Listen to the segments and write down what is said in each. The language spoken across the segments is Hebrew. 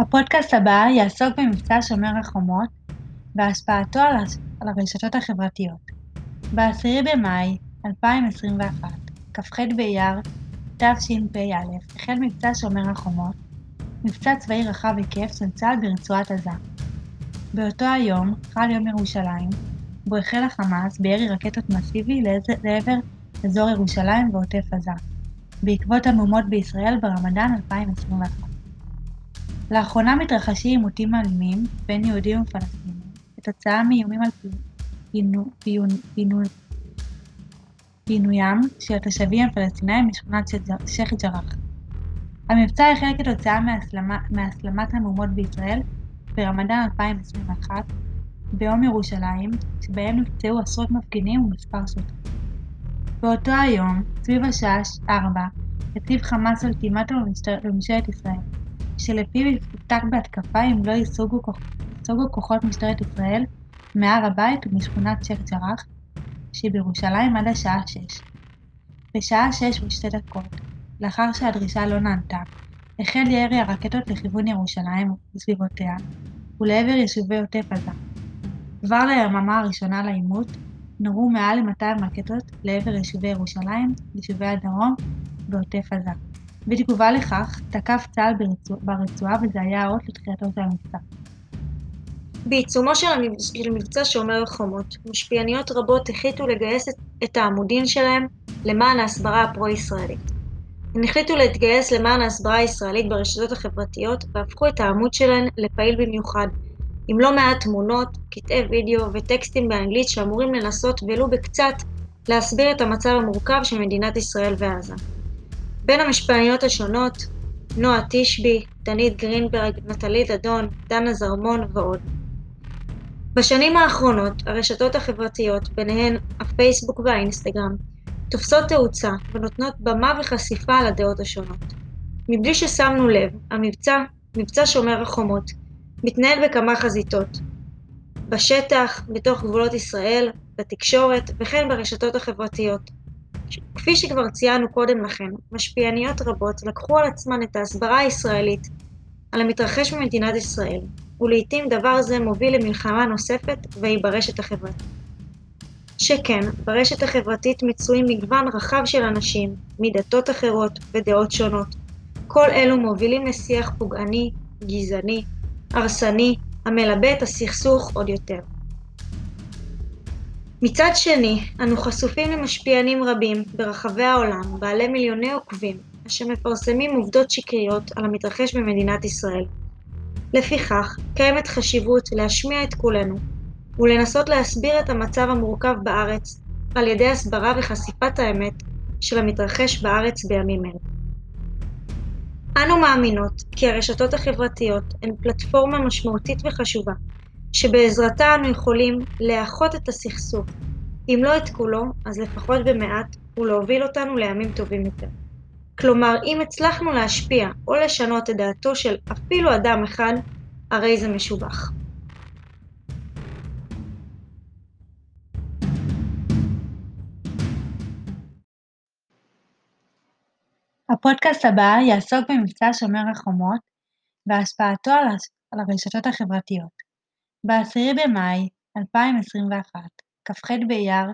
הפודקאסט הבא יעסוק במבצע שומר החומות והשפעתו על, הש... על הרשתות החברתיות. ב-10 במאי 2021, כ"ח באייר תשפ"א, החל מבצע שומר החומות, מבצע צבאי רחב היקף של צה"ל ברצועת עזה. באותו היום חל יום ירושלים, בו החל החמאס בירי רקטות מסיבי לעבר אזור ירושלים ועוטף עזה, בעקבות המהומות בישראל ברמדאן 2021. לאחרונה מתרחשים עימותים אלימים בין יהודים ופלסטינים כתוצאה מאיומים על פינוים של התושבים הפלסטינאים משכונת שייח' ג'ראח. המבצע החל כתוצאה מהסלמת המהומות בישראל ברמדאן 2021 ביום ירושלים, שבהם נפצעו עשרות מפגינים ומספר שוטרים. באותו היום, סביב השעה 4, הציב חמאס אולטימטום לממשלת ישראל, שלפיו יפתח בהתקפה אם לא ייסוגו כוחות משטרת ישראל מהר הבית ומשכונת שייח' ג'ראח, שהיא בירושלים עד השעה 6. בשעה 6 ושתי לאחר שהדרישה לא נענתה, החל ירי הרקטות לכיוון ירושלים וסביבותיה, ולעבר יישובי עוטף עזה. כבר ליממה הראשונה לעימות, נורו מעל ל-200 רקטות לעבר יישובי ירושלים, יישובי הדרום ועוטף עזה. בתגובה לכך, תקף צה"ל ברצועה וזה היה האות לתחילתו של המבצע. בעיצומו של, של מבצע שומר החומות, משפיעניות רבות החליטו לגייס את העמודים שלהם למען ההסברה הפרו-ישראלית. הן החליטו להתגייס למען ההסברה הישראלית ברשתות החברתיות והפכו את העמוד שלהן לפעיל במיוחד, עם לא מעט תמונות, קטעי וידאו וטקסטים באנגלית שאמורים לנסות ולו בקצת להסביר את המצב המורכב של מדינת ישראל ועזה. בין המשפיעניות השונות, נועה תשבי, דנית גרינברג, נטלי דדון, דנה זרמון ועוד. בשנים האחרונות, הרשתות החברתיות, ביניהן הפייסבוק והאינסטגרם, תופסות תאוצה ונותנות במה וחשיפה לדעות השונות. מבלי ששמנו לב, המבצע, מבצע שומר החומות, מתנהל בכמה חזיתות. בשטח, בתוך גבולות ישראל, בתקשורת וכן ברשתות החברתיות. כפי שכבר ציינו קודם לכן, משפיעניות רבות לקחו על עצמן את ההסברה הישראלית על המתרחש במדינת ישראל, ולעיתים דבר זה מוביל למלחמה נוספת והיא ברשת החברתית. שכן, ברשת החברתית מצויים מגוון רחב של אנשים, מדתות אחרות ודעות שונות. כל אלו מובילים לשיח פוגעני, גזעני, הרסני, המלבה את הסכסוך עוד יותר. מצד שני, אנו חשופים למשפיענים רבים ברחבי העולם, בעלי מיליוני עוקבים, אשר מפרסמים עובדות שקריות על המתרחש במדינת ישראל. לפיכך, קיימת חשיבות להשמיע את קולנו, ולנסות להסביר את המצב המורכב בארץ על ידי הסברה וחשיפת האמת של המתרחש בארץ בימים אלה. אנו מאמינות כי הרשתות החברתיות הן פלטפורמה משמעותית וחשובה, שבעזרתה אנו יכולים לאחות את הסכסוך, אם לא את כולו, אז לפחות במעט, ולהוביל אותנו לימים טובים יותר. כלומר, אם הצלחנו להשפיע או לשנות את דעתו של אפילו אדם אחד, הרי זה משובח. הפודקאסט הבא יעסוק במבצע שומר החומות והשפעתו על, הרשתות החברתיות. ב-10 במאי 2021, כ"ח באייר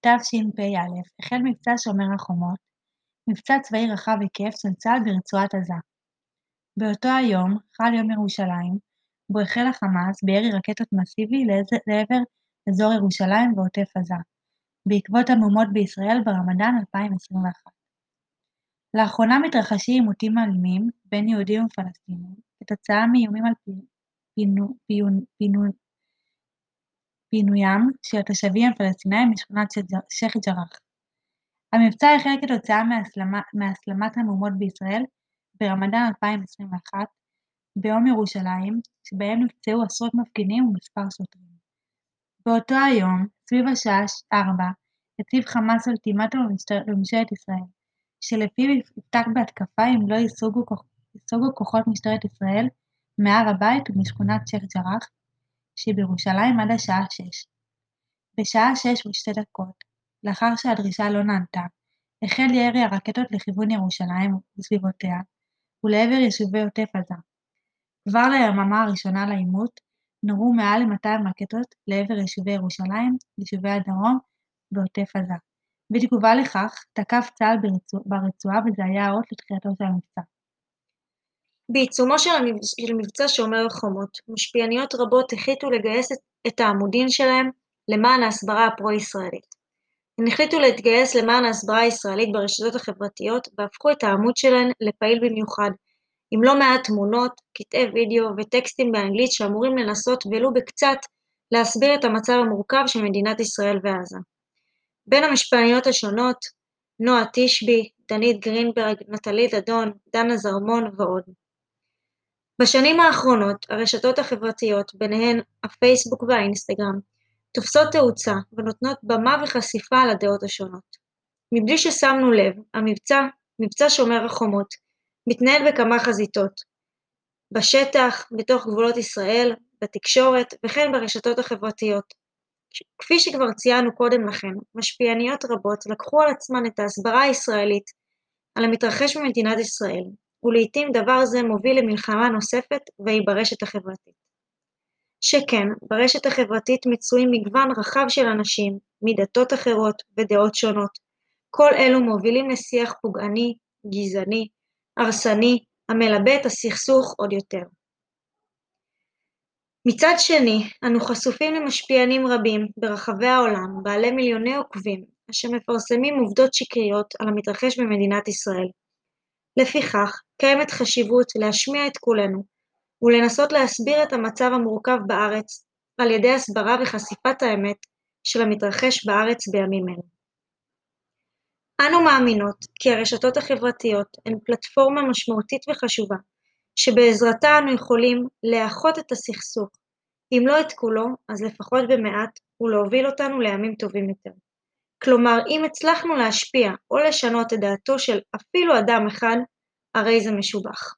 תשפ"א, החל מבצע שומר החומות, מבצע צבאי רחב היקף של צה"ל ברצועת עזה. באותו היום חל יום ירושלים, בו החל החמאס בירי רקטות מסיבי לעבר אזור ירושלים ועוטף עזה, בעקבות המהומות בישראל ברמדאן 2021. לאחרונה מתרחשים עימותים אלימים בין יהודים ופלסטינים כתוצאה מאיומים על פינוים של התושבים הפלסטינאים משכונת שייח' ג'ראח. המבצע החל כתוצאה מהסלמת המהומות בישראל ברמדאן 2021 ביום ירושלים, שבהם נפצעו עשרות מפגינים ומספר שוטרים. באותו היום, סביב השעה 4, הציב חמאס אולטימטום לממשלת ישראל, שלפיו יפתח בהתקפה אם לא ייסוגו כוחות משטרת ישראל מהר הבית ומשכונת שייח' ג'ראח, שהיא בירושלים עד השעה 6. בשעה 6 ושתי דקות, לאחר שהדרישה לא נענתה, החל ירי הרקטות לכיוון ירושלים וסביבותיה, ולעבר יישובי עוטף עזה. כבר ליממה הראשונה לעימות נורו מעל ל-200 רקטות לעבר יישובי ירושלים, יישובי הדרום ועוטף עזה. בתגובה לכך תקף צה"ל ברצועה וזה היה האות לתחילתו של המבצע. בעיצומו של מבצע שומר החומות, משפיעניות רבות החליטו לגייס את העמודים שלהם למען ההסברה הפרו-ישראלית. הן החליטו להתגייס למען ההסברה הישראלית ברשתות החברתיות והפכו את העמוד שלהן לפעיל במיוחד, עם לא מעט תמונות, קטעי וידאו וטקסטים באנגלית שאמורים לנסות ולו בקצת להסביר את המצב המורכב של מדינת ישראל ועזה. בין המשפיעניות השונות, נועה תשבי, דנית גרינברג, נטלי דדון, דנה זרמון ועוד. בשנים האחרונות הרשתות החברתיות, ביניהן הפייסבוק והאינסטגרם, תופסות תאוצה ונותנות במה וחשיפה לדעות השונות. מבלי ששמנו לב, המבצע, מבצע שומר החומות, מתנהל בכמה חזיתות בשטח, בתוך גבולות ישראל, בתקשורת וכן ברשתות החברתיות. כפי שכבר ציינו קודם לכן, משפיעניות רבות לקחו על עצמן את ההסברה הישראלית על המתרחש במדינת ישראל, ולעיתים דבר זה מוביל למלחמה נוספת והיא ברשת החברתית. שכן, ברשת החברתית מצויים מגוון רחב של אנשים, מדתות אחרות ודעות שונות. כל אלו מובילים לשיח פוגעני, גזעני, הרסני, המלבה את הסכסוך עוד יותר. מצד שני, אנו חשופים למשפיענים רבים ברחבי העולם, בעלי מיליוני עוקבים, אשר מפרסמים עובדות שקריות על המתרחש במדינת ישראל. לפיכך, קיימת חשיבות להשמיע את קולנו ולנסות להסביר את המצב המורכב בארץ על ידי הסברה וחשיפת האמת של המתרחש בארץ בימים אלו. אנו מאמינות כי הרשתות החברתיות הן פלטפורמה משמעותית וחשובה, שבעזרתה אנו יכולים לאחות את הסכסוך, אם לא את כולו, אז לפחות במעט, ולהוביל אותנו לימים טובים יותר. כלומר, אם הצלחנו להשפיע או לשנות את דעתו של אפילו אדם אחד, הרי זה משובח.